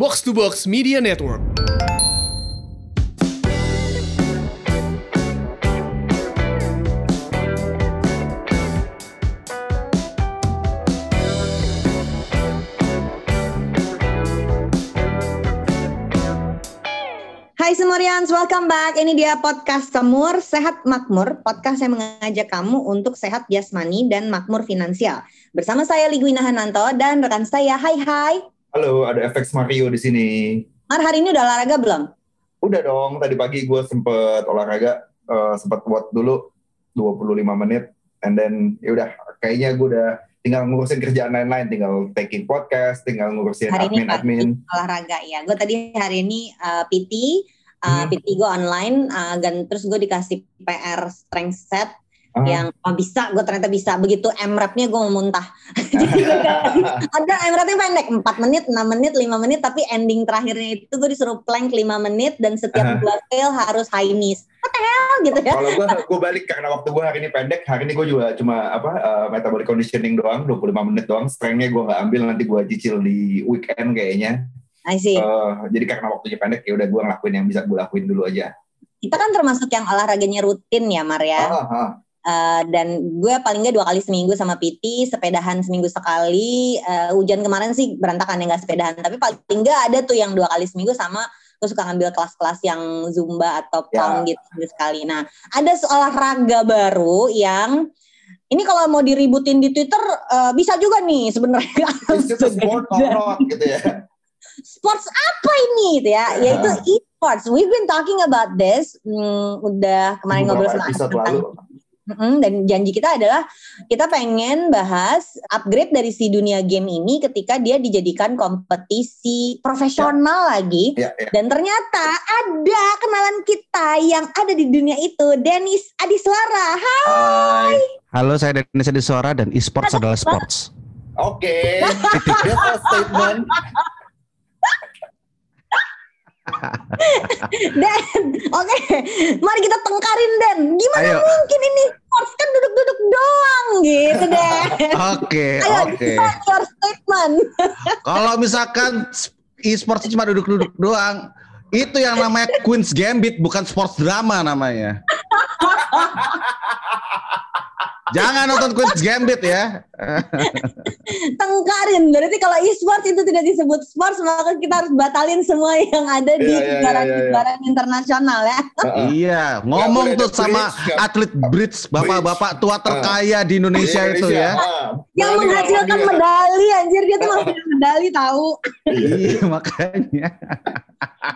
Box to Box Media Network. Hai Semurians, welcome back. Ini dia podcast Semur Sehat Makmur, podcast yang mengajak kamu untuk sehat jasmani dan makmur finansial. Bersama saya Ligwina Hananto dan rekan saya, hai hai. Halo, ada FX Mario di sini. Mar, hari ini udah olahraga belum? Udah dong, tadi pagi gue sempet olahraga, uh, sempet buat dulu 25 menit, and then ya udah, kayaknya gue udah tinggal ngurusin kerjaan lain-lain, tinggal taking podcast, tinggal ngurusin admin-admin. olahraga ya. Gue tadi hari ini uh, PT, uh, Hmm. PT gue online, uh, dan terus gue dikasih PR strength set Ah. yang oh, bisa, gue ternyata bisa. Begitu M-rap-nya gue mau muntah. Jadi gue ada M-rapnya pendek, 4 menit, 6 menit, 5 menit, tapi ending terakhirnya itu gue disuruh plank 5 menit dan setiap Aha. dua fail harus high knees. What the hell gitu ya. Kalau gue, gue balik karena waktu gue hari ini pendek, hari ini gue juga cuma apa uh, metabolic conditioning doang, 25 menit doang. Strength-nya gue nggak ambil, nanti gue cicil di weekend kayaknya. I see. Uh, jadi karena waktunya pendek, ya udah gue ngelakuin yang bisa gue lakuin dulu aja. Kita kan termasuk yang olahraganya rutin ya Mar ya. Ah, ah. Eh, dan gue paling nggak dua kali seminggu sama PT, sepedahan seminggu sekali. Eh, hujan kemarin sih berantakan ya nggak sepedahan, tapi paling nggak ada tuh yang dua kali seminggu sama gue suka ngambil kelas-kelas yang zumba atau Ya. pound gitu seminggu sekali. Nah, ada olahraga baru yang ini kalau mau diributin di Twitter eh, bisa juga nih sebenarnya. Sport not gitu ya? Sports apa ini gitu ya? Yaitu e-sports. We've been talking about this. Hmm, udah kemarin ngobrol Beberapa sama episode Anak Mm-mm, dan janji kita adalah kita pengen bahas upgrade dari si dunia game ini ketika dia dijadikan kompetisi profesional lagi. Ya, ya. Dan ternyata ada kenalan kita yang ada di dunia itu, Dennis Adiswara. Hai. Hai. Halo, saya Dennis Adiswara dan e-sports adalah sports. Oke, that's a statement. Dan, oke, mari kita tengkarin Dan. Gimana Ayo. mungkin ini sports kan duduk-duduk doang gitu deh. Oke, oke. your statement. Kalau misalkan e-sports cuma duduk-duduk doang, itu yang namanya Queen's Gambit, bukan sports drama namanya. Jangan nonton Queen's Gambit ya. tengkarin. Berarti kalau e-sports itu tidak disebut sports, maka kita harus batalin semua yang ada di Iya, iya, iya, kejuaraan-kejuaraan internasional ya. Iya, ngomong tuh sama bridge, atlet bridge, bapak-bapak tua terkaya di Indonesia itu ya. Yang berani menghasilkan medali, anjir dia tuh menghasilkan medali tahu. Iya, makanya.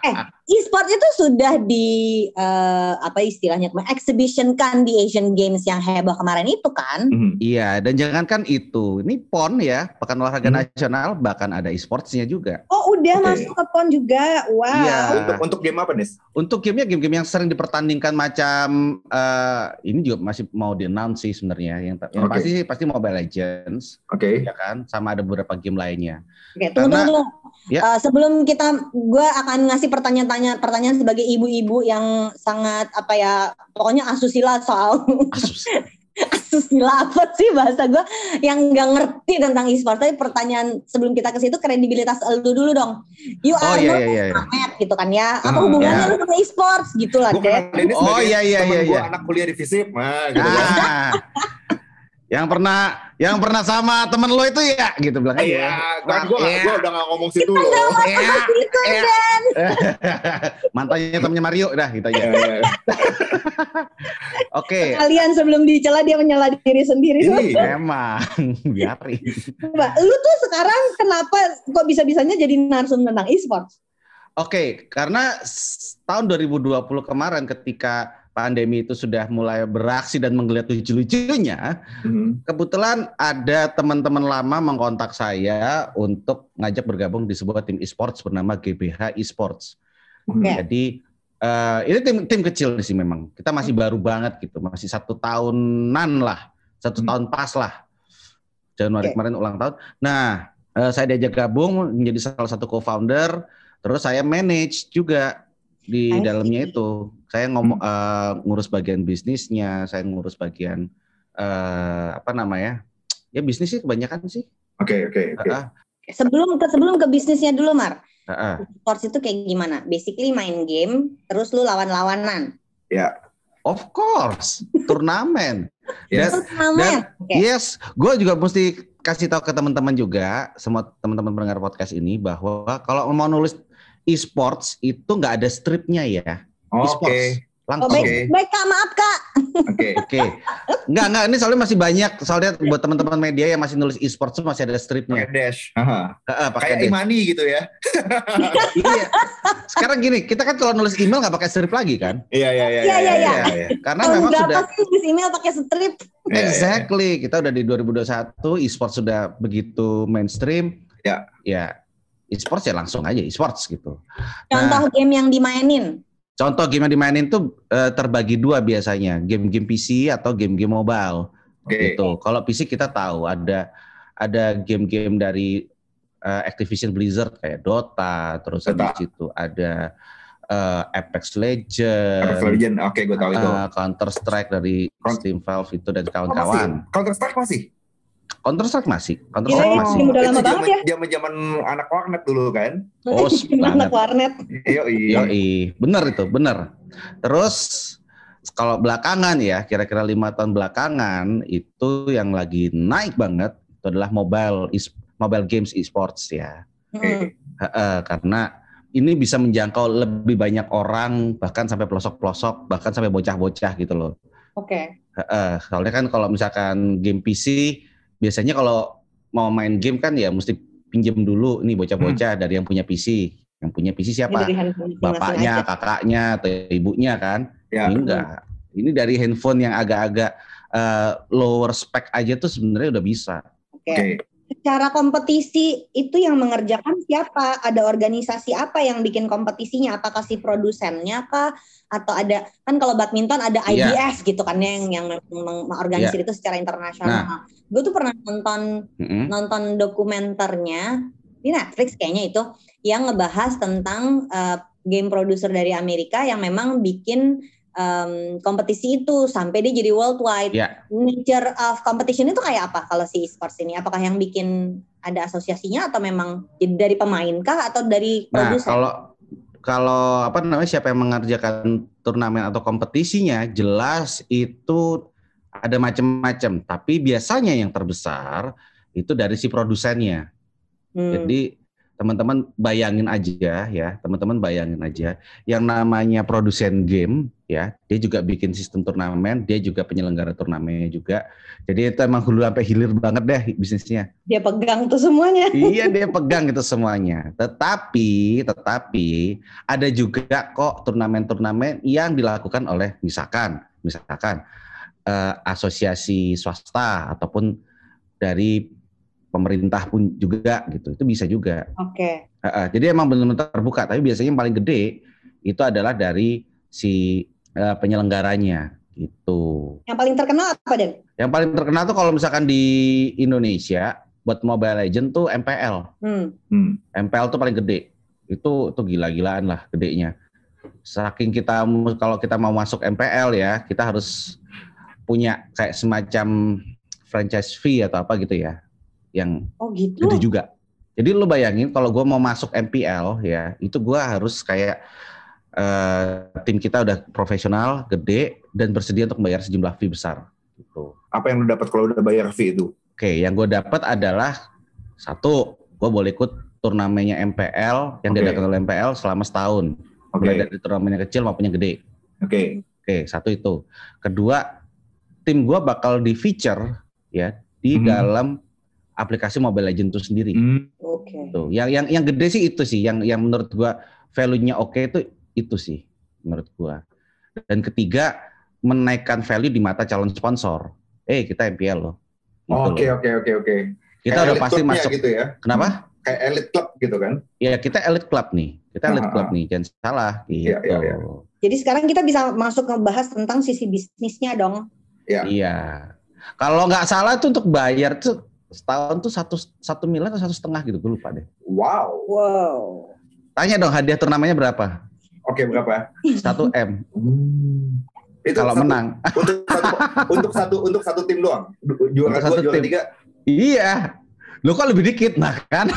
Eh, e-sport itu sudah di eh, apa istilahnya kemarin exhibition kan di Asian Games yang heboh kemarin itu kan. Mhm. Iya, dan jangankan itu, ini PON ya, Pekan Olahraga Hmm. Nasional, bahkan ada e-sportsnya juga. Oh, udah Oke. masuk ke PON juga. Wow. Iya. Untuk, untuk game apa nih? Untuk gamenya game-game yang sering dipertandingkan macam eh, ini juga masih mau di announce sih sebenarnya yang, yang Oke. pasti pasti Mobile Legends Oke. ya kan sama ada beberapa game lainnya. Oke, tunggu Karena- tunggu. Ya. Eh, sebelum kita, gue akan ngasih pertanyaan-tanya pertanyaan sebagai ibu-ibu yang sangat apa ya, pokoknya asusila soal Asus. asusila apa sih bahasa gue yang nggak ngerti tentang e-sport. Tapi pertanyaan sebelum kita ke situ kredibilitas lu dulu dong. You Oh are iya not iya iya. Ahmed gitu kan ya. Apa Hmm, hubungannya ya. lu sama e-sports gitu lah deh. Oh, iya, iya, iya, gua iya. anak kuliah di FISIP. Nah, gitu kan. Ah. yang pernah yang pernah sama temen lo itu ya gitu bilang aja. Iya, kan gue Iya. gua udah gak ngomong situ. Iya. Itu Iya. Dan. Mantannya temennya Mario dah gitu aja. Iya. Oke. Kalian sebelum dicela dia menyela diri sendiri. Iya. Emang biarin. Coba, lu tuh sekarang kenapa kok bisa-bisanya jadi narsum tentang e-sports? Oke, karena s- tahun 2020 kemarin ketika pandemi itu sudah mulai beraksi dan menggeliat lucu-lucunya, Mhm. kebetulan ada teman-teman lama mengkontak saya untuk ngajak bergabung di sebuah tim e-sports bernama GBH Esports. Mhm. Oke. Jadi eh, ini tim tim kecil sih memang. Kita masih baru banget gitu, masih satu tahunan lah, satu Hmm. tahun pas lah. Januari Oke. kemarin ulang tahun. Nah, eh, saya diajak gabung menjadi salah satu co-founder. Terus saya manage juga di dalamnya itu. Saya ngomong eh, ngurus bagian bisnisnya, saya ngurus bagian eh, apa namanya? Ya bisnis sih kebanyakan sih. Oke, oke, oke. Sebelum ke sebelum ke bisnisnya dulu, Mar. Heeh. Sports itu kayak gimana? Basically main game, terus lu lawan-lawanan. Ya. Of course, turnamen. Yes. Turnamen. Oke. Yes, gue juga mesti kasih tahu ke teman-teman juga, semua teman-teman pendengar podcast ini bahwa kalau mau nulis e-sports itu nggak ada stripnya ya, Oke. e-sports Oh, langsung. baik, baik Kak, maaf Kak. Oke. Oke, nggak nggak ini soalnya masih banyak soalnya buat teman-teman media yang masih nulis e-sports masih ada Pakai stripnya, dash. Aha. Heeh, pakai Kayak dash. Imani gitu ya. Iya. Sekarang gini, kita kan kalau nulis email nggak pakai strip lagi kan? Iya iya iya. Iya, iya, iya. Karena Tahun memang berapa sudah sih nulis email pakai strip? Iya, iya. Exactly, kita udah di 2021, e-sports sudah begitu mainstream. Ya. Ya, e-sports ya langsung aja e-sports gitu. Contoh game yang dimainin. Contoh game yang dimainin tuh eh, terbagi dua biasanya, game-game PC atau game-game mobile. Oke. Gitu. Kalau PC kita tahu ada ada game-game dari eh, Activision Blizzard kayak Dota, terus Dota. habis itu ada eh, Apex Apex Legends, Legend. Oke, gue tahu itu. Counter Strike dari Con- Steam Valve itu dan Oh, kawan-kawan. Counter Strike masih. Counter Strike masih, Counter Iya, Strike iya, masih. udah lama Itu banget ya. Zaman zaman anak warnet dulu kan. Oh, Anak warnet. Iya iya. Bener itu, bener. Terus kalau belakangan ya, kira-kira lima tahun belakangan itu yang lagi naik banget itu adalah mobile is- mobile games e-sports ya. Hmm. Heeh, karena ini bisa menjangkau lebih banyak orang, bahkan sampai pelosok-pelosok, bahkan sampai bocah-bocah gitu loh. Oke. Heeh, soalnya kan kalau misalkan game PC biasanya kalau mau main game kan ya mesti pinjam dulu nih bocah-bocah dari yang punya PC. Yang punya PC siapa? bapaknya, kakaknya, atau ibunya kan? Ya. Ini enggak. Ini dari handphone yang agak-agak eh, lower spec aja tuh sebenarnya udah bisa. Oke. Oke. Secara kompetisi itu yang mengerjakan siapa? Ada organisasi apa yang bikin kompetisinya? Apakah si produsennya kah? Atau ada kan kalau badminton ada Iya. IBF gitu kan yang yang meng- meng- mengorganisir itu secara internasional. Gue tuh pernah nonton Mm-mm. nonton dokumenternya di Netflix kayaknya itu yang ngebahas tentang uh, game producer dari Amerika yang memang bikin um, kompetisi itu sampai dia jadi worldwide. Ya. Nature of competition itu kayak apa kalau si esports ini? Apakah yang bikin ada asosiasinya atau memang dari pemain kah atau dari Nah, produser? kalau kalau apa namanya siapa yang mengerjakan turnamen atau kompetisinya jelas itu ada macam-macam, tapi biasanya yang terbesar itu dari si produsennya. Hmm. Jadi teman-teman bayangin aja ya, teman-teman bayangin aja yang namanya produsen game ya, dia juga bikin sistem turnamen, dia juga penyelenggara turnamennya juga. Jadi itu emang hulu sampai hilir banget deh bisnisnya. dia pegang tuh semuanya. iya dia pegang itu semuanya. Tetapi, tetapi ada juga kok turnamen-turnamen yang dilakukan oleh misalkan, misalkan eh, asosiasi swasta ataupun dari pemerintah pun juga gitu. Itu bisa juga. Oke. Heeh, jadi emang benar-benar terbuka. Tapi biasanya yang paling gede itu adalah dari si eh, penyelenggaranya gitu. Yang paling terkenal apa Den? Yang paling terkenal tuh kalau misalkan di Indonesia buat Mobile Legend tuh MPL. Hmm. Hmm. MPL tuh paling gede. Itu tuh gila-gilaan lah gedenya. Saking kita kalau kita mau masuk MPL ya, kita harus punya kayak semacam franchise fee atau apa gitu ya. Yang Oh gitu. gede juga. Jadi lu bayangin kalau gue mau masuk MPL ya, itu gua harus kayak eh, tim kita udah profesional, gede dan bersedia untuk membayar sejumlah fee besar. Gitu. Apa yang lu dapat kalau udah bayar fee itu? Oke, yang gue dapat adalah satu, gue boleh ikut turnamennya MPL yang Oke. diadakan oleh MPL selama setahun, Oke. mulai dari turnamen yang kecil maupun yang gede. Oke. Oke, satu itu. Kedua, tim gue bakal di feature ya di Mhm. dalam aplikasi Mobile Legends itu sendiri. Hmm. Oke. Tuh, yang yang yang gede sih itu sih, yang yang menurut gua value-nya oke itu itu sih menurut gua. Dan ketiga, menaikkan value di mata calon sponsor. Eh, kita MPL loh. Gitu Oke loh. oke oke oke. Kita Kayak udah pasti masuk. gitu ya. Kenapa? Kayak elite club gitu kan? Ya kita elite club nih. Kita elite Ah, club ah. nih, jangan salah gitu. Iya, iya, iya. Jadi sekarang kita bisa masuk ngebahas tentang sisi bisnisnya dong. Iya. Kalau nggak salah tuh untuk bayar tuh setahun tuh satu satu miliar atau satu setengah gitu, gue lupa deh. Wow. Wow. Tanya dong hadiah turnamennya berapa? Oke berapa? Satu m Itu kalau satu- menang. untuk satu untuk satu untuk satu tim doang. Juara Untuk dua, satu juara tim. tiga. Iya. Lo kok lebih dikit nah kan?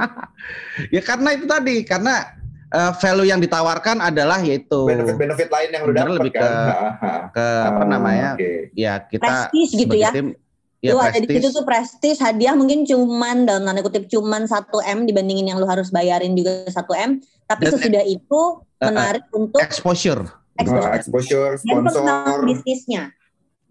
ya karena itu tadi karena uh, value yang ditawarkan adalah yaitu benefit-benefit lain yang udah dapat lebih kan? ke, ke apa namanya? Okay. Ya kita prestis gitu ya. Tim, ya lu ada di situ tuh prestis hadiah mungkin cuman dalam tanda kutip cuman 1 m dibandingin yang lu harus bayarin juga 1 m tapi Dan, sesudah itu uh, menarik uh, untuk exposure exposure, uh, exposure sponsor Dan bisnisnya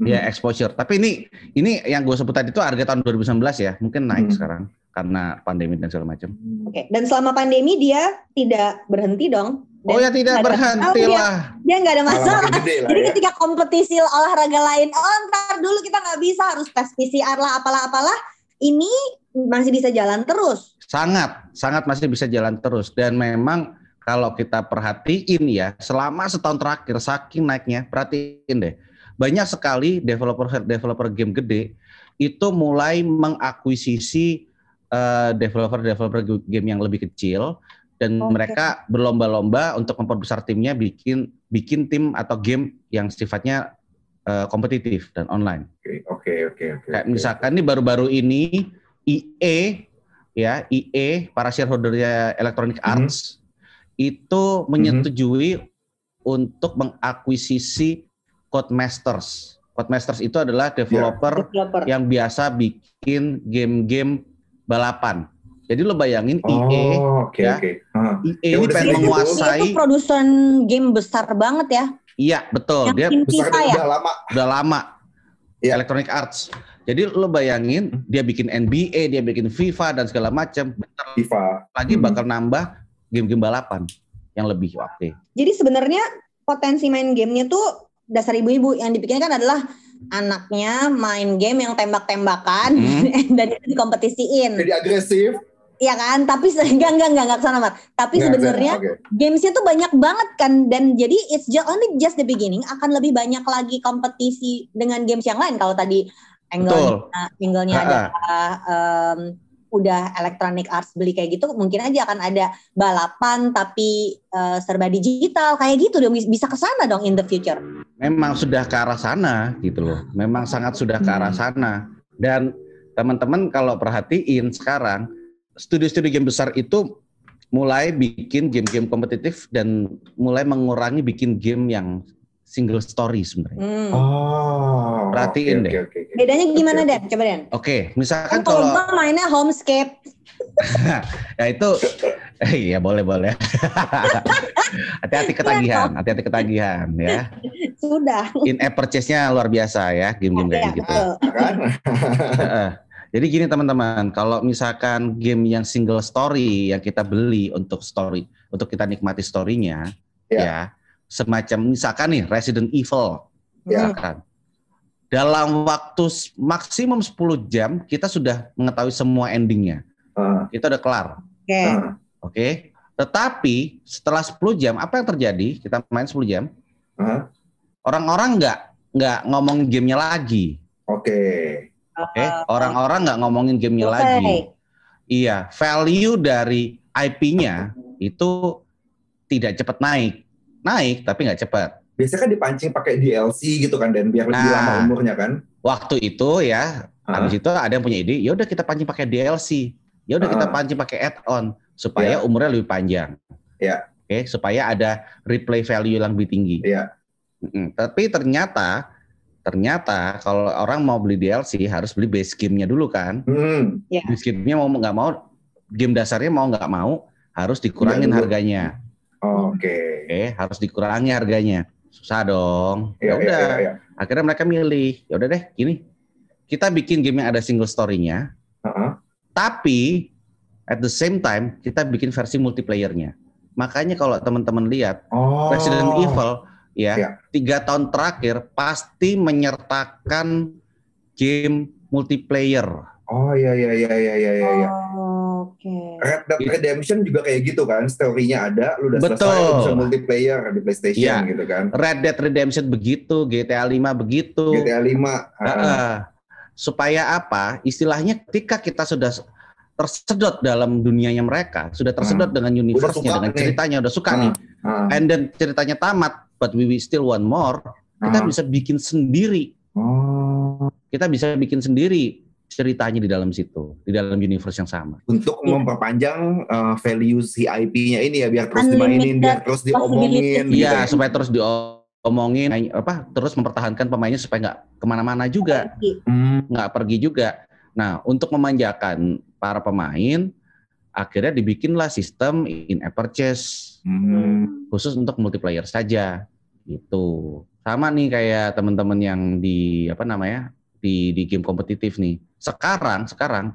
Ya exposure. Tapi ini ini yang gue sebut tadi itu harga tahun 2019 ya, mungkin naik hmm. sekarang karena pandemi dan segala macam. Oke. Okay. Dan selama pandemi dia tidak berhenti dong. Dan oh ya tidak berhenti lah. Dia nggak ada masalah. Jadi ya. ketika kompetisi olahraga lain, oh ntar dulu kita nggak bisa harus tes PCR lah apalah apalah. Ini masih bisa jalan terus. Sangat, sangat masih bisa jalan terus. Dan memang kalau kita perhatiin ya, selama setahun terakhir saking naiknya, perhatiin deh banyak sekali developer developer game gede itu mulai mengakuisisi uh, developer developer game yang lebih kecil dan okay. mereka berlomba-lomba untuk memperbesar timnya bikin bikin tim atau game yang sifatnya uh, kompetitif dan online. Oke oke oke. Kayak misalkan nih baru-baru ini IE ya IE para shareholdernya Electronic mhm. Arts mm -hmm. itu menyetujui mm -hmm. untuk mengakuisisi Codemasters. Codemasters itu adalah developer, yeah. developer. yang biasa bikin game-game balapan. Jadi lo bayangin oh, EA okay, ya. Okay. Uh. EA ini pengen menguasai itu produsen game besar banget ya. Iya, betul. Yang dia besar ya? udah lama. Udah lama. Yeah. Electronic Arts. Jadi lo bayangin hmm. dia bikin NBA, dia bikin FIFA dan segala macam. FIFA. Lagi hmm. bakal nambah game-game balapan yang lebih oke. Okay. Jadi sebenarnya potensi main gamenya tuh dasar ibu-ibu yang dipikirkan adalah anaknya main game yang tembak-tembakan hmm. dan itu dikompetisiin. Jadi agresif. Iya kan, tapi enggak enggak enggak enggak ke sana Mar. Tapi sebenarnya okay. gamesnya tuh banyak banget kan dan jadi it's just only just the beginning akan lebih banyak lagi kompetisi dengan games yang lain kalau tadi angle angle-nya ada um, udah Electronic Arts beli kayak gitu mungkin aja akan ada balapan tapi uh, serba digital kayak gitu dong bisa ke sana dong in the future. Memang sudah ke arah sana gitu loh. Memang sangat sudah ke arah hmm. sana dan teman-teman kalau perhatiin sekarang studio-studio game besar itu mulai bikin game-game kompetitif dan mulai mengurangi bikin game yang single story sebenarnya. Hmm. Oh. Perhatiin okay, deh. Okay, okay, Bedanya gimana okay. Dan? Coba Dan. Oke, okay, misalkan kan kalau kalau mainnya homescape. ya itu iya boleh boleh. hati-hati ketagihan, hati-hati ketagihan ya. Sudah. In app purchase-nya luar biasa ya, game-game kayak gitu. Kan? Jadi gini teman-teman, kalau misalkan game yang single story yang kita beli untuk story, untuk kita nikmati story-nya, yeah. ya semacam misalkan nih Resident Evil ya. misalkan dalam waktu maksimum 10 jam kita sudah mengetahui semua endingnya uh. kita udah kelar oke okay. uh. oke okay? tetapi setelah 10 jam apa yang terjadi kita main 10 jam uh. orang-orang nggak nggak ngomongin gamenya lagi oke okay. Oke okay? orang-orang nggak ngomongin gamenya okay. lagi iya value dari IP-nya itu tidak cepat naik naik tapi nggak cepat. Biasanya kan dipancing pakai DLC gitu kan dan biar lebih nah, lama umurnya kan. Waktu itu ya, uh. habis itu ada yang punya ide, ya udah kita pancing pakai DLC. Ya udah uh. kita pancing pakai add-on supaya yeah. umurnya lebih panjang. Ya. Yeah. Oke, okay, supaya ada replay value yang lebih tinggi. Iya. Yeah. Tapi ternyata ternyata kalau orang mau beli DLC harus beli base game-nya dulu kan. Mm. Yeah. Base game-nya mau nggak mau, game dasarnya mau nggak mau harus dikurangin yeah, harganya. Oke. Okay. Oke, okay, harus dikurangi harganya. Susah dong. Ya, ya udah. Ya, ya, ya. Akhirnya mereka milih, ya udah deh, gini. Kita bikin game yang ada single story-nya. Uh-huh. Tapi at the same time kita bikin versi multiplayer-nya. Makanya kalau teman-teman lihat oh. Resident Evil ya, ya tiga tahun terakhir pasti menyertakan game multiplayer. Oh iya iya iya iya iya iya. Oh. Oke. Okay. Red Dead Redemption juga kayak gitu kan, story-nya ada, lu udah Betul. selesai, lu bisa multiplayer di PlayStation ya. gitu kan. Red Dead Redemption begitu, GTA 5 begitu. GTA 5. Uh, uh, supaya apa? Istilahnya ketika kita sudah tersedot dalam dunianya mereka, sudah tersedot uh, dengan universe-nya, dengan nih. ceritanya, udah suka uh, nih. Uh. And then ceritanya tamat, but we still want more. Kita uh. bisa bikin sendiri. Oh. Kita bisa bikin sendiri ceritanya di dalam situ, di dalam universe yang sama. Untuk Iya. memperpanjang uh, value si IP-nya ini ya biar terus dimainin, Unlimited biar terus diomongin. gitu Iya, ya. supaya terus diomongin, apa terus mempertahankan pemainnya supaya nggak ke mana-mana juga, Hmm, nggak pergi juga. Nah, untuk memanjakan para pemain, akhirnya dibikinlah sistem in-app purchase hmm. khusus untuk multiplayer saja. Gitu. Sama nih kayak teman-teman yang di apa namanya di di game kompetitif nih. Sekarang sekarang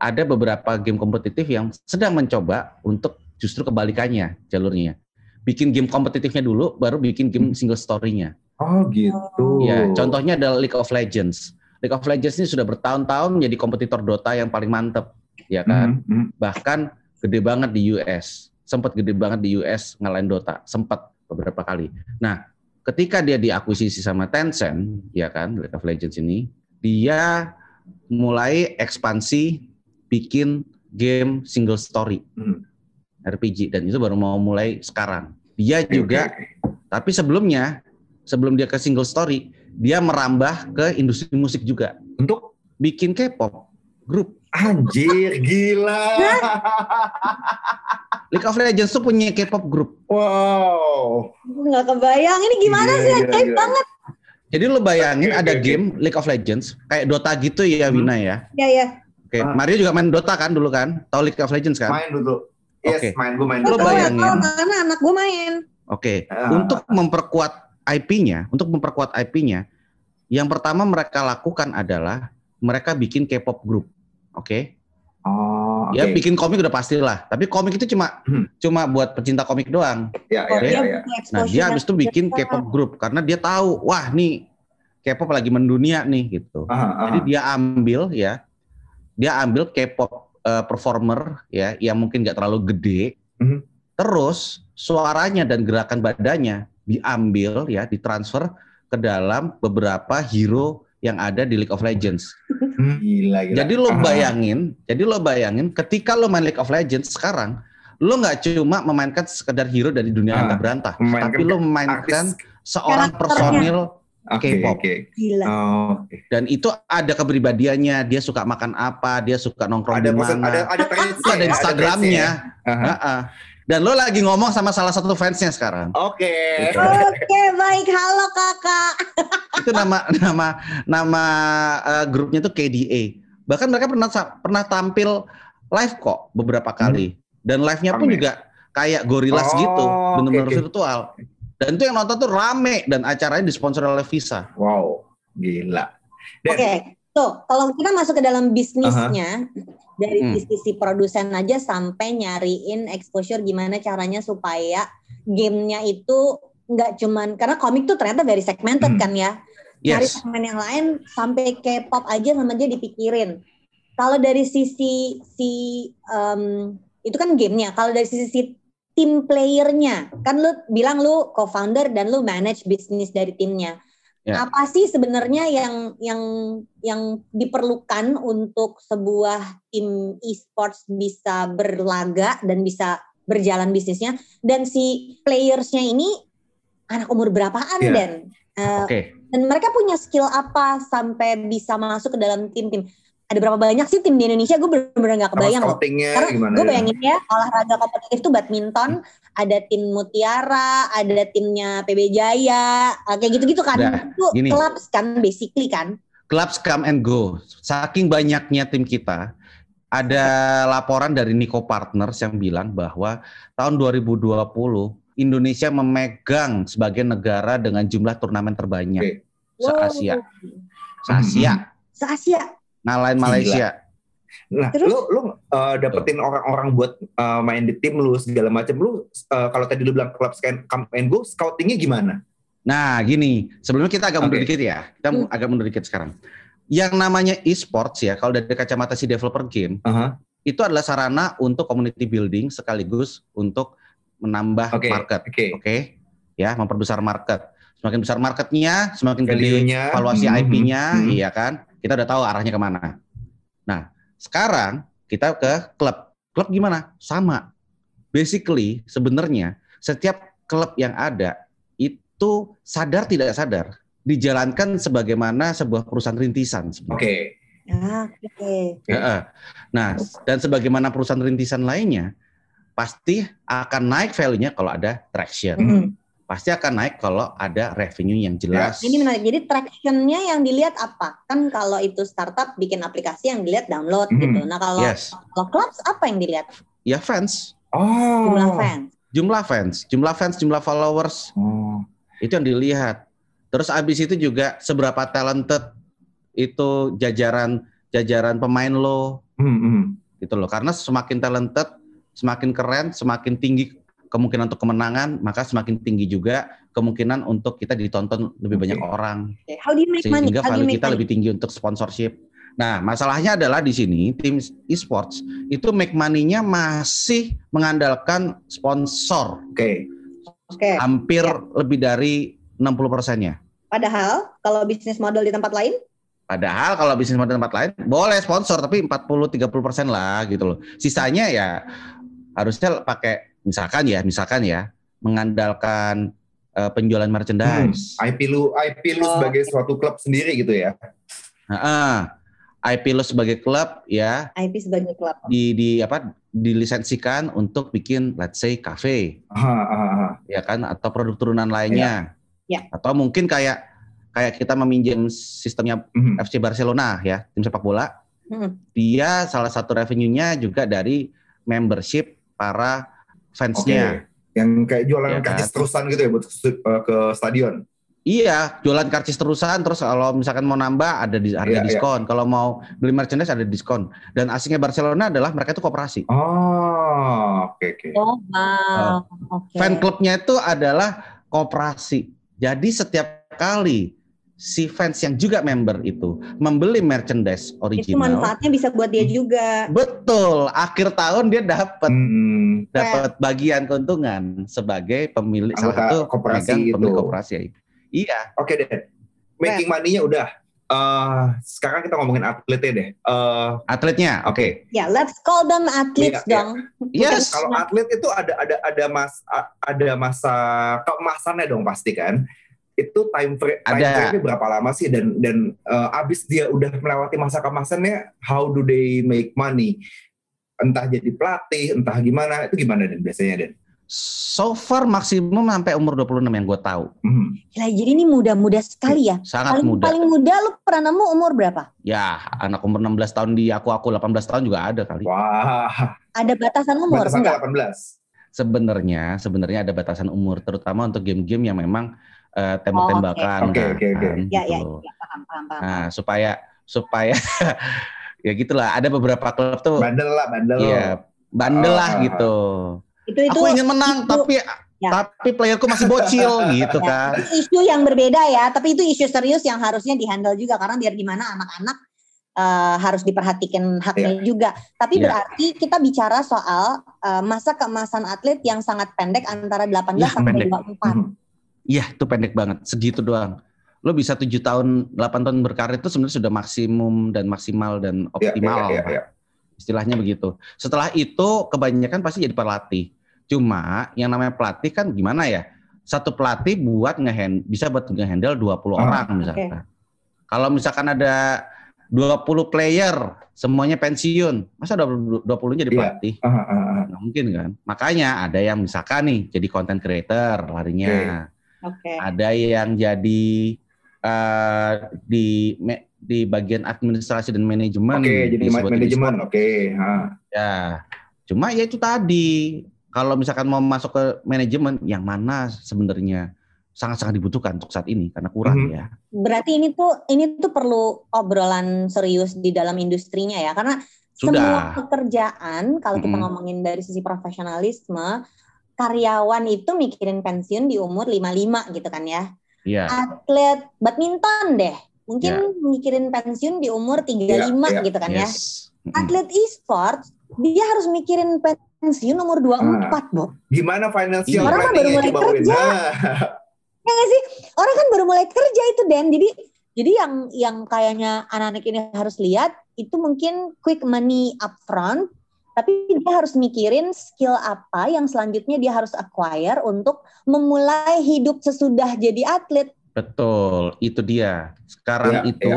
ada beberapa game kompetitif yang sedang mencoba untuk justru kebalikannya jalurnya. Bikin game kompetitifnya dulu, baru bikin game single story-nya. Oh gitu. Ya, contohnya adalah League of Legends. League of Legends ini sudah bertahun-tahun menjadi kompetitor Dota yang paling mantep, ya kan? Hmm, hmm. Bahkan gede banget di US. Sempat gede banget di US ngalahin Dota, sempat beberapa kali. Nah, ketika dia diakuisisi sama Tencent, ya kan, League of Legends ini, dia mulai ekspansi bikin game single story Hmm. RPG dan itu baru mau mulai sekarang. Dia juga oke. tapi sebelumnya, sebelum dia ke single story, dia merambah ke industri musik juga. Untuk Bikin K-pop grup. anjir gila. League of Legends tuh punya K-pop grup. wow. Nggak kebayang ini gimana Gila, sih gila, ajaib gila. banget. Jadi lo bayangin Oke, ada oke. game League of Legends kayak Dota gitu ya Hmm. Wina ya. Ya ya. Oke, Ah. Mario juga main Dota kan dulu kan? Tahu League of Legends kan? Main dulu. Yes, Oke. main gue main Lo bayangin. tahu, karena anak gue main. Oke, Ah. untuk memperkuat IP-nya, untuk memperkuat IP-nya, yang pertama mereka lakukan adalah mereka bikin K-pop grup. Oke. Oh, oke. Ya bikin komik udah pastilah, tapi komik itu cuma Hmm. cuma buat pecinta komik doang. Ya, ya, ya, ya. Nah, dia habis itu bikin. K-pop group karena dia tahu, wah nih K-pop lagi mendunia nih gitu. Aha, aha. Jadi dia ambil ya, dia ambil K-pop eh, performer ya yang mungkin nggak terlalu gede, Mhm. terus suaranya dan gerakan badannya diambil ya, ditransfer ke dalam beberapa hero yang ada di League of Legends. Hmm, Gila, gila. Jadi lo bayangin, jadi lo bayangin ketika lo main League of Legends sekarang, lo nggak cuma memainkan sekedar hero dari dunia Ah, yang berantah, tapi lo memainkan artis. seorang personil Oke, K-pop. oke. Gila. Oh, oke. dan itu ada kepribadiannya, dia suka makan apa, dia suka nongkrong Ada di mana, ada ada threads itu ada Instagramnya. Aha. Heeh. Dan lo lagi ngomong sama salah satu fansnya sekarang. Oke. Gitu. Oke baik, halo kakak. Itu nama nama nama eh, grupnya tuh KDA. Bahkan mereka pernah pernah tampil live kok beberapa kali. Dan live-nya pun juga kayak Gorillaz Oh, gitu, benar-benar oke. virtual. Dan itu yang nonton tuh rame dan acaranya disponsori oleh Visa. Wow, gila. Oke, tuh kalau kita masuk ke dalam bisnisnya dari Hmm. sisi produsen aja sampai nyariin exposure gimana caranya supaya gamenya itu nggak cuman karena komik tuh ternyata very segmented Hmm. kan ya. Cari Yes. segmen yang lain sampai K-pop aja sama dia dipikirin. Kalau dari sisi si em, itu kan gamenya. Kalau dari sisi si tim playernya, kan lu bilang lu co-founder dan lu manage bisnis dari timnya. Ya. Apa sih sebenarnya yang yang yang diperlukan untuk sebuah tim e-sports bisa berlaga dan bisa berjalan bisnisnya? Dan si playersnya ini anak umur berapaan Ya. Dan Eh, Oke. dan mereka punya skill apa sampai bisa masuk ke dalam tim-tim? Ada berapa banyak sih tim di Indonesia? Gue bener-bener gak kebayang loh. Karena gue ya? bayangin ya olahraga kompetitif tuh badminton, ada tim Mutiara, ada timnya PB Jaya, eh, kayak gitu-gitu kan. Udah, Itu gini. clubs kan basically kan. Clubs come and go. Saking banyaknya tim kita, ada laporan dari Nico Partners yang bilang bahwa tahun 2020 Indonesia memegang sebagai negara dengan jumlah turnamen terbanyak Oke. se-Asia. Hmm. Se-Asia, Se-Asia. Ngalahin Gila. Malaysia. Nah, Terus? lu lu uh, dapetin orang-orang buat uh, main di tim lu segala macam. Lu uh, kalau tadi lu bilang klub scan come and go, scoutingnya gimana? Nah, gini, sebelumnya kita agak mundur Oke. dikit ya. Kita Hmm. agak mundur dikit sekarang. Yang namanya e-sports ya, kalau dari kacamata si developer game, Aha. itu adalah sarana untuk community building sekaligus untuk menambah Oke. market. Oke. Oke, ya memperbesar market. Semakin besar marketnya, semakin gede Value-nya, valuasi hmm, IP-nya, hmm. iya kan? Kita udah tahu arahnya ke mana. Nah, sekarang kita ke klub. Klub gimana? Sama. Basically, sebenarnya setiap klub yang ada itu sadar tidak sadar dijalankan sebagaimana sebuah perusahaan rintisan Oke. sebenarnya. Ah, Oke. Heeh. Nah, dan sebagaimana perusahaan rintisan lainnya, pasti akan naik value-nya kalau ada traction. Mm. Pasti akan naik kalau ada revenue yang jelas. Ini menarik. Jadi tractionnya yang dilihat apa? Kan kalau itu startup bikin aplikasi yang dilihat download Hmm. gitu. Nah kalau Yes. kalau clubs apa yang dilihat? Ya fans, Oh. Jumlah fans. jumlah fans, jumlah fans, jumlah followers Oh. itu yang dilihat. Terus abis itu juga seberapa talented itu jajaran jajaran pemain lo Hmm, hmm. gitu loh. Karena semakin talented, semakin keren, semakin tinggi kemungkinan untuk kemenangan, maka semakin tinggi juga kemungkinan untuk kita ditonton lebih Oke. banyak orang. Oke. How do you make money? sehingga How do you value make kita money? lebih tinggi untuk sponsorship. Nah, masalahnya adalah di sini tim e-sports itu make money-nya masih mengandalkan sponsor Oke. Oke. hampir Ya. lebih dari 60 persennya. Padahal kalau bisnis model di tempat lain, Padahal kalau bisnis model tempat lain boleh sponsor tapi 40-30 persen lah gitu loh. Sisanya ya harusnya pakai misalkan ya, misalkan ya mengandalkan eh, penjualan merchandise. IP lu IP lu Oh, sebagai suatu klub sendiri gitu ya. Heeh. IP lo sebagai klub ya IP sebagai klub. di di apa dilisensikan untuk bikin let's say cafe Aha, aha, aha. ya kan atau produk turunan lainnya. Ya. Atau mungkin kayak kayak kita meminjam sistemnya Mhm. FC Barcelona ya, tim sepak bola. Hmm. Dia salah satu revenue-nya juga dari membership para Fansnya. Yang kayak jualan Ya kan? karcis terusan gitu ya buat ke, ke stadion. Iya, jualan karcis terusan terus kalau misalkan mau nambah ada di harga Iya, iya. diskon. Kalau mau beli merchandise ada diskon. Dan asingnya Barcelona adalah mereka itu koperasi. Oh, oke oke. Oh, wow. Oke. Fan clubnya itu adalah koperasi. Jadi setiap kali si fans yang juga member itu membeli merchandise Itu original, manfaatnya bisa buat dia juga. betul. Akhir tahun dia dapat Hmm, dapat bagian keuntungan sebagai pemilik salah Anggota satu koperasi itu. pemilik koperasi. Iya, oke deh. Making money-nya udah. Eh, sekarang kita ngomongin atletnya deh. Eh, atletnya. oke. Ya, let's call them athletes Iya, iya. dong. Yes. Kalau atlet itu ada ada ada mas ada masa keemasannya dong pasti kan. Itu time frame time Ada. frame-nya berapa lama sih dan dan eh, abis dia udah melewati masa keemasannya how do they make money? Entah jadi pelatih, entah gimana, itu gimana dan biasanya dan. So far maksimum sampai umur 26 yang gue tahu. Hmm. Gila, jadi ini muda-muda sekali ya. Sangat Paling muda. paling muda lu pernah nemu umur berapa? Ya, anak umur 16 tahun di aku-aku 18 tahun juga ada kali. Wah, Ada batasan umur batasannya enggak? 18. Sebenarnya, sebenarnya ada batasan umur, terutama untuk game-game yang memang eh, tembak-tembakan. Oke, oke, oke. kan, Ya, gitu ya, loh. ya, paham, paham, paham. Nah, supaya supaya ya gitulah. Ada beberapa klub tuh, Bandel lah, bandel. ya bandel lah Ah. gitu. itu itu Aku ingin menang, itu- tapi Ya. tapi playerku masih bocil gitu ya, kan. itu isu yang berbeda ya, tapi itu isu serius yang harusnya dihandle juga karena biar gimana anak-anak eh, harus diperhatikan haknya juga. Tapi Ya. berarti kita bicara soal eh, masa keemasan atlet yang sangat pendek antara 18 Ya, sampai pendek. 24. Mhm. Iya, itu pendek banget, segitu doang. Lo bisa tujuh tahun, 8 tahun berkarir itu sebenarnya sudah maksimum dan maksimal dan Ya, ya, optimal. ya, ya. istilahnya begitu. Setelah itu kebanyakan pasti jadi pelatih. Cuma yang namanya pelatih kan gimana ya? Satu pelatih buat ngehand bisa buat ngehandle 20 Ah, orang misalkan. Kalau misalkan ada 20 player semuanya pensiun, masa 20 20 jadi Iya. pelatih? Ah, ah, ah. Nggak mungkin kan? Makanya ada yang misalkan nih jadi content creator larinya. Oke. Ada yang jadi eh, di me- di bagian administrasi dan manajemen. Oke, jadi di sebuah tim manajemen. Oke, ha. Ya, cuma ya itu tadi. Kalau misalkan mau masuk ke manajemen, yang mana sebenarnya sangat-sangat dibutuhkan untuk saat ini karena kurang Mhm. ya. Berarti ini tuh ini tuh perlu obrolan serius di dalam industrinya ya karena Sudah. semua pekerjaan kalau kita Mm-mm. ngomongin dari sisi profesionalisme karyawan itu mikirin pensiun di umur 55 gitu kan ya. Iya, Atlet badminton deh mungkin mikirin pensiun di umur 35 Iya, iya. gitu kan ya. yes. Mm-mm. Atlet e-sports dia harus mikirin pensiun umur 24, Bo. Gimana financial. Orang kan baru planning-nya mulai kerja. Nah, Ya nggak sih? Orang kan baru mulai kerja itu Dan. Jadi jadi yang yang kayaknya anak-anak ini harus lihat itu mungkin quick money upfront, tapi dia harus mikirin skill apa yang selanjutnya dia harus acquire untuk memulai hidup sesudah jadi atlet. Betul, itu dia. Sekarang Iya, itu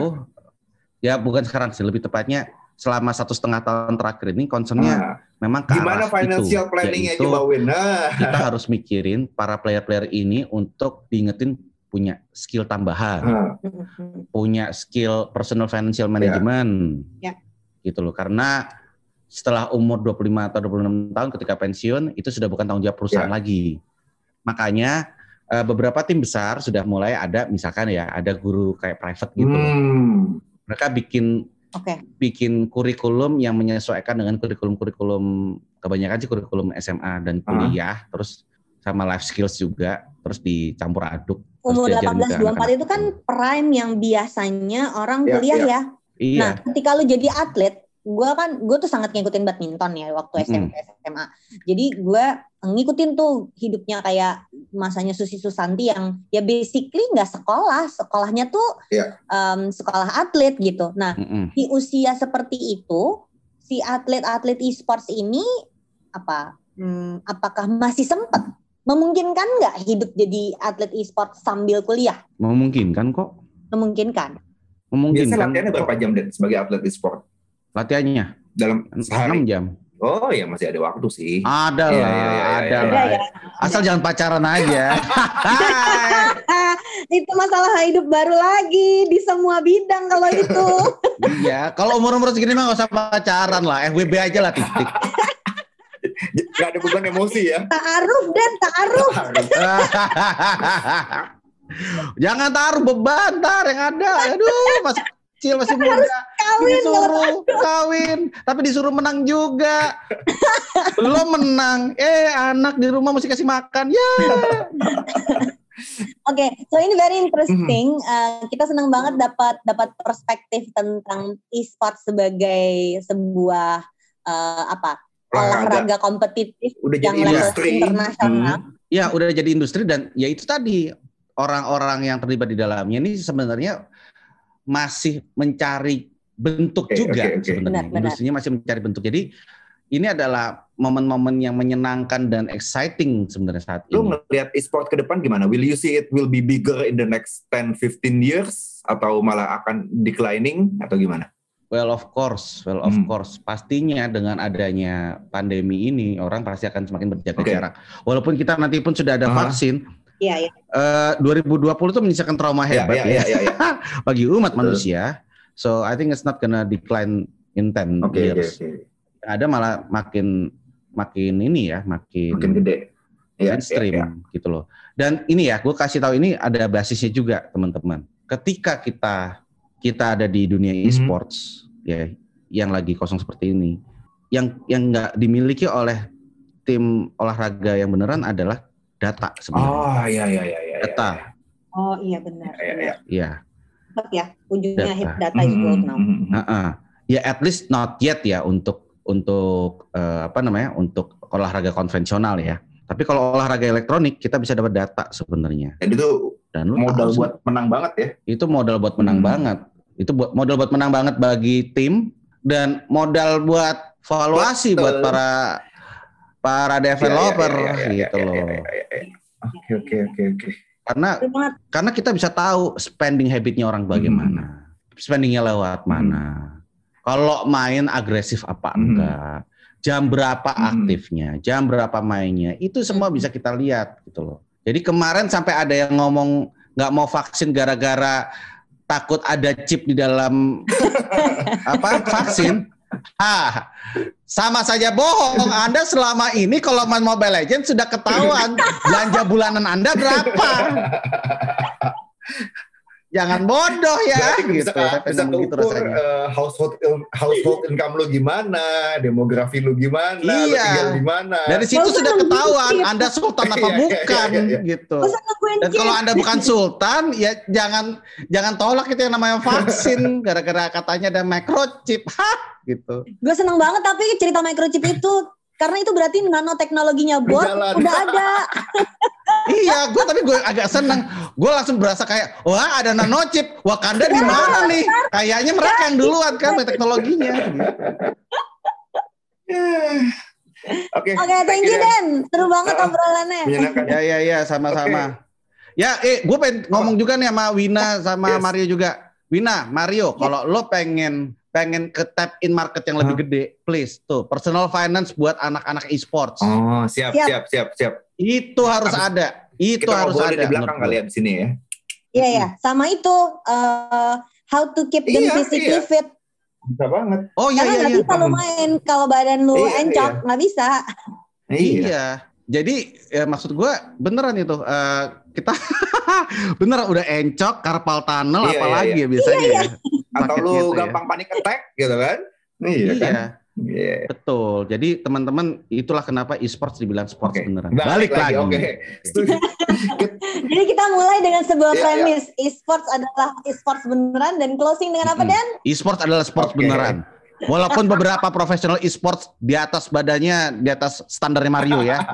ya bukan sekarang sih, lebih tepatnya selama satu setengah tahun terakhir ini concernnya Nah, memang ke gimana arah financial itu, planningnya Win? Nah, kita harus mikirin para player-player ini untuk diingetin punya skill tambahan, Mm-mm. punya skill personal financial management. Ya. Gitu loh. Karena setelah umur 25 atau 26 tahun ketika pensiun itu sudah bukan tanggung jawab perusahaan Ya. lagi. Makanya eh, beberapa tim besar sudah mulai ada misalkan ya ada guru kayak private gitu. hmm, Mereka bikin Oke. bikin kurikulum yang menyesuaikan dengan kurikulum-kurikulum kebanyakan sih kurikulum SMA dan Ah. kuliah, terus sama life skills juga, terus dicampur aduk. Umur diajarin ke 18 24 anak-anak. itu kan prime yang biasanya orang Ya, kuliah ya. ya. Iya, Nah, ketika lu jadi atlet, gue kan gue tuh sangat ngikutin badminton ya waktu SMP SMA. Jadi gue ngikutin tuh hidupnya kayak masanya Susi Susanti yang ya basically nggak sekolah, sekolahnya tuh Iya. em, sekolah atlet gitu. Nah, mm-mm. di usia seperti itu, si atlet-atlet e-sports ini apa? hmm, apakah masih sempat memungkinkan nggak hidup jadi atlet e-sports sambil kuliah? memungkinkan kok, Memungkinkan. memungkinkan. biasanya latihannya berapa jam deh sebagai atlet e-sport? Latihannya Dalam 6 sehari? jam. Oh ya masih ada waktu sih. Ada Iya, lah, iya, iya, ada iya, lah. iya. Asal jangan pacaran aja. itu masalah hidup baru lagi di semua bidang kalau itu. Iya, kalau umur-umur segini mah gak usah pacaran lah, FWB aja lah titik. Gak ada beban emosi ya. Ta'aruf dan ta'aruf. Jangan taruh beban, tar yang ada. Aduh, masih kecil, masih muda. Kawin kalau Disuruh kawin, tapi disuruh menang juga. Belum menang. Eh, anak di rumah mesti kasih makan. Ya. Oke, so ini very interesting. Uh, kita senang banget dapat dapat perspektif tentang e-sport sebagai sebuah uh, apa olahraga kompetitif Udah yang jadi level industri. internasional. Ya, udah jadi industri dan ya itu tadi orang-orang yang terlibat di dalamnya ini sebenarnya masih mencari bentuk Oke, juga oke, oke. sebenarnya. Benar, benar. Industrinya masih mencari bentuk. Jadi ini adalah momen-momen yang menyenangkan dan exciting sebenarnya saat Lu ini. ngelihat e-sport ke depan gimana? Will you see it will be bigger in the next 10-15 years? Atau malah akan declining? Atau gimana? Well of course, well of Hmm. course. Pastinya dengan adanya pandemi ini orang pasti akan semakin berjaga Oke. jarak. Walaupun kita nanti pun sudah ada Aha. vaksin, Iya, iya. eh, 2020 itu menyisakan trauma Ya, hebat ya, ya, ya, ya, ya. bagi umat Betul. manusia. So I think it's not gonna decline in 10 Oke, oke, years. oke. Ada malah makin makin ini ya, makin, Makin gede. Ya, mainstream ya, ya. gitu loh. Dan ini ya, gue kasih tahu ini ada basisnya juga teman-teman. Ketika kita kita ada di dunia Mhm. e-sports ya yang lagi kosong seperti ini, yang yang nggak dimiliki oleh tim olahraga yang beneran adalah data sebenarnya. Oh, iya, iya, iya. iya, data, Oh iya benar. Iya, iya, ya. Cepat ya. Ujungnya Data. hit data is gold now. Hmm. Heeh. Ya at least not yet ya untuk untuk eh, apa namanya untuk olahraga konvensional ya. Tapi kalau olahraga elektronik kita bisa dapat data sebenarnya. Dan itu Dan lu modal tahu sih, buat menang banget ya. itu modal buat menang Hmm. banget. Itu buat modal buat menang banget bagi tim dan modal buat valuasi Betul. buat para para developer Ya, ya, ya, ya, gitu loh. Oke, oke, oke, oke. Karena karena kita bisa tahu spending habitnya orang bagaimana, spendingnya lewat Hmm. mana. Kalau main agresif apa Hmm. enggak, jam berapa Hmm. aktifnya, jam berapa mainnya, itu semua Hmm. bisa kita lihat gitu loh. Jadi kemarin sampai ada yang ngomong nggak mau vaksin gara-gara takut ada chip di dalam apa vaksin. Ah, sama saja bohong. Anda selama ini kalau main Mobile Legends sudah ketahuan belanja bulanan Anda berapa. Jangan bodoh ya, Berarti bisa, gitu. Tapi bisa memang gitu eh, household household income lu gimana, demografi lu gimana, lu Iya. tinggal di mana. Dari situ usah sudah ketahuan. Anda sultan apa Iya, iya, bukan iya, iya. gitu. Usah nungguin Dan kalau Anda bukan sultan, ya jangan jangan tolak itu yang namanya vaksin gara-gara katanya ada microchip. Hah, gitu. Gue seneng banget tapi cerita microchip itu karena itu berarti nanoteknologinya Berjalan. udah ada. iya, gue tapi gue agak seneng. Gue langsung berasa kayak, wah ada nanochip. Wakanda di mana nih? Kayaknya mereka yang duluan kan teknologinya. Gitu. Oke. Oke, thank you Den. Seru banget Ah, obrolannya. Menyenangkan. Ya ya ya sama-sama. Ya, eh gue pengen ngomong juga nih sama Wina sama Yes. Mario juga. Wina, Mario, kalau lo pengen pengen ke tap in market yang lebih Hah? gede, please tuh personal finance buat anak-anak e-sports. Oh, siap, Siap. siap, siap, siap. Itu harus Abis- ada. Itu Kita harus ada. di belakang menurut kali ya di sini ya. Iya ya, sama itu eh, how to keep them Iya, physically iya. fit. Bisa banget. Oh iya Karena iya nggak iya. bisa lu main kalau badan lu Iya, encok, nggak bisa. Iya. Iya. Jadi ya, maksud gue beneran itu eh, kita beneran udah encok, carpal tunnel, Iya, apalagi iya, ya biasanya. ya. Atau lu gitu ya. gampang panik attack gitu kan? Iya, Iya, kan? Iya. betul. Jadi teman-teman itulah kenapa e-sports dibilang sports Oke. beneran. Balik, lagi. Oke. Setuju. Jadi kita mulai dengan sebuah Iya, premis, e-sports adalah e-sports beneran dan closing dengan apa. Dan? E-sports adalah sports Oke. beneran. Walaupun beberapa profesional e-sports di atas badannya di atas standarnya Mario ya.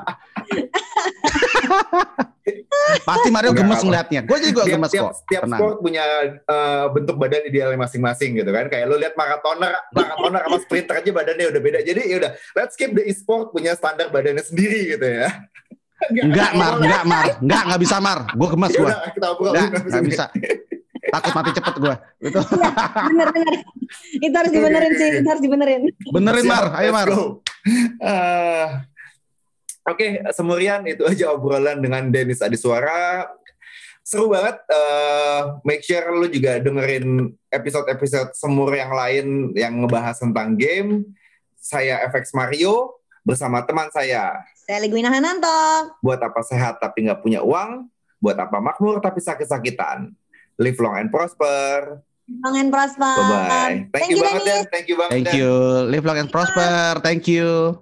Pasti Mario Nggak gemes ngeliatnya. Gue juga Tiap, gemes tiap, kok. tiap Tenang. sport punya eh, bentuk badan idealnya masing-masing gitu kan. Kayak lu lihat maratoner, maratoner sama sprinter aja badannya udah beda. Jadi ya udah, let's keep the e-sport punya standar badannya sendiri gitu ya. Enggak Mar, enggak Mar, enggak enggak bisa Mar. Gue gemes Ya gue. Enggak, enggak bisa. Takut mati cepet gue. Itu. Bener bener. itu harus dibenerin sih, itu harus dibenerin. Benerin Mar, ayo Mar. Eh, Oke, semurian itu aja obrolan dengan Denis Adiswara. Seru banget. eh, make sure lu juga dengerin episode-episode semur yang lain yang ngebahas tentang game. Saya FX Mario bersama teman saya. Saya Ligwina Hananto. Buat apa sehat tapi nggak punya uang? Buat apa makmur tapi sakit-sakitan? Live long and prosper. Long and prosper. Bye-bye. Thank, Thank you you, banget, Dennis. Dan. Thank you banget, Thank you. Live long and prosper. Thank you.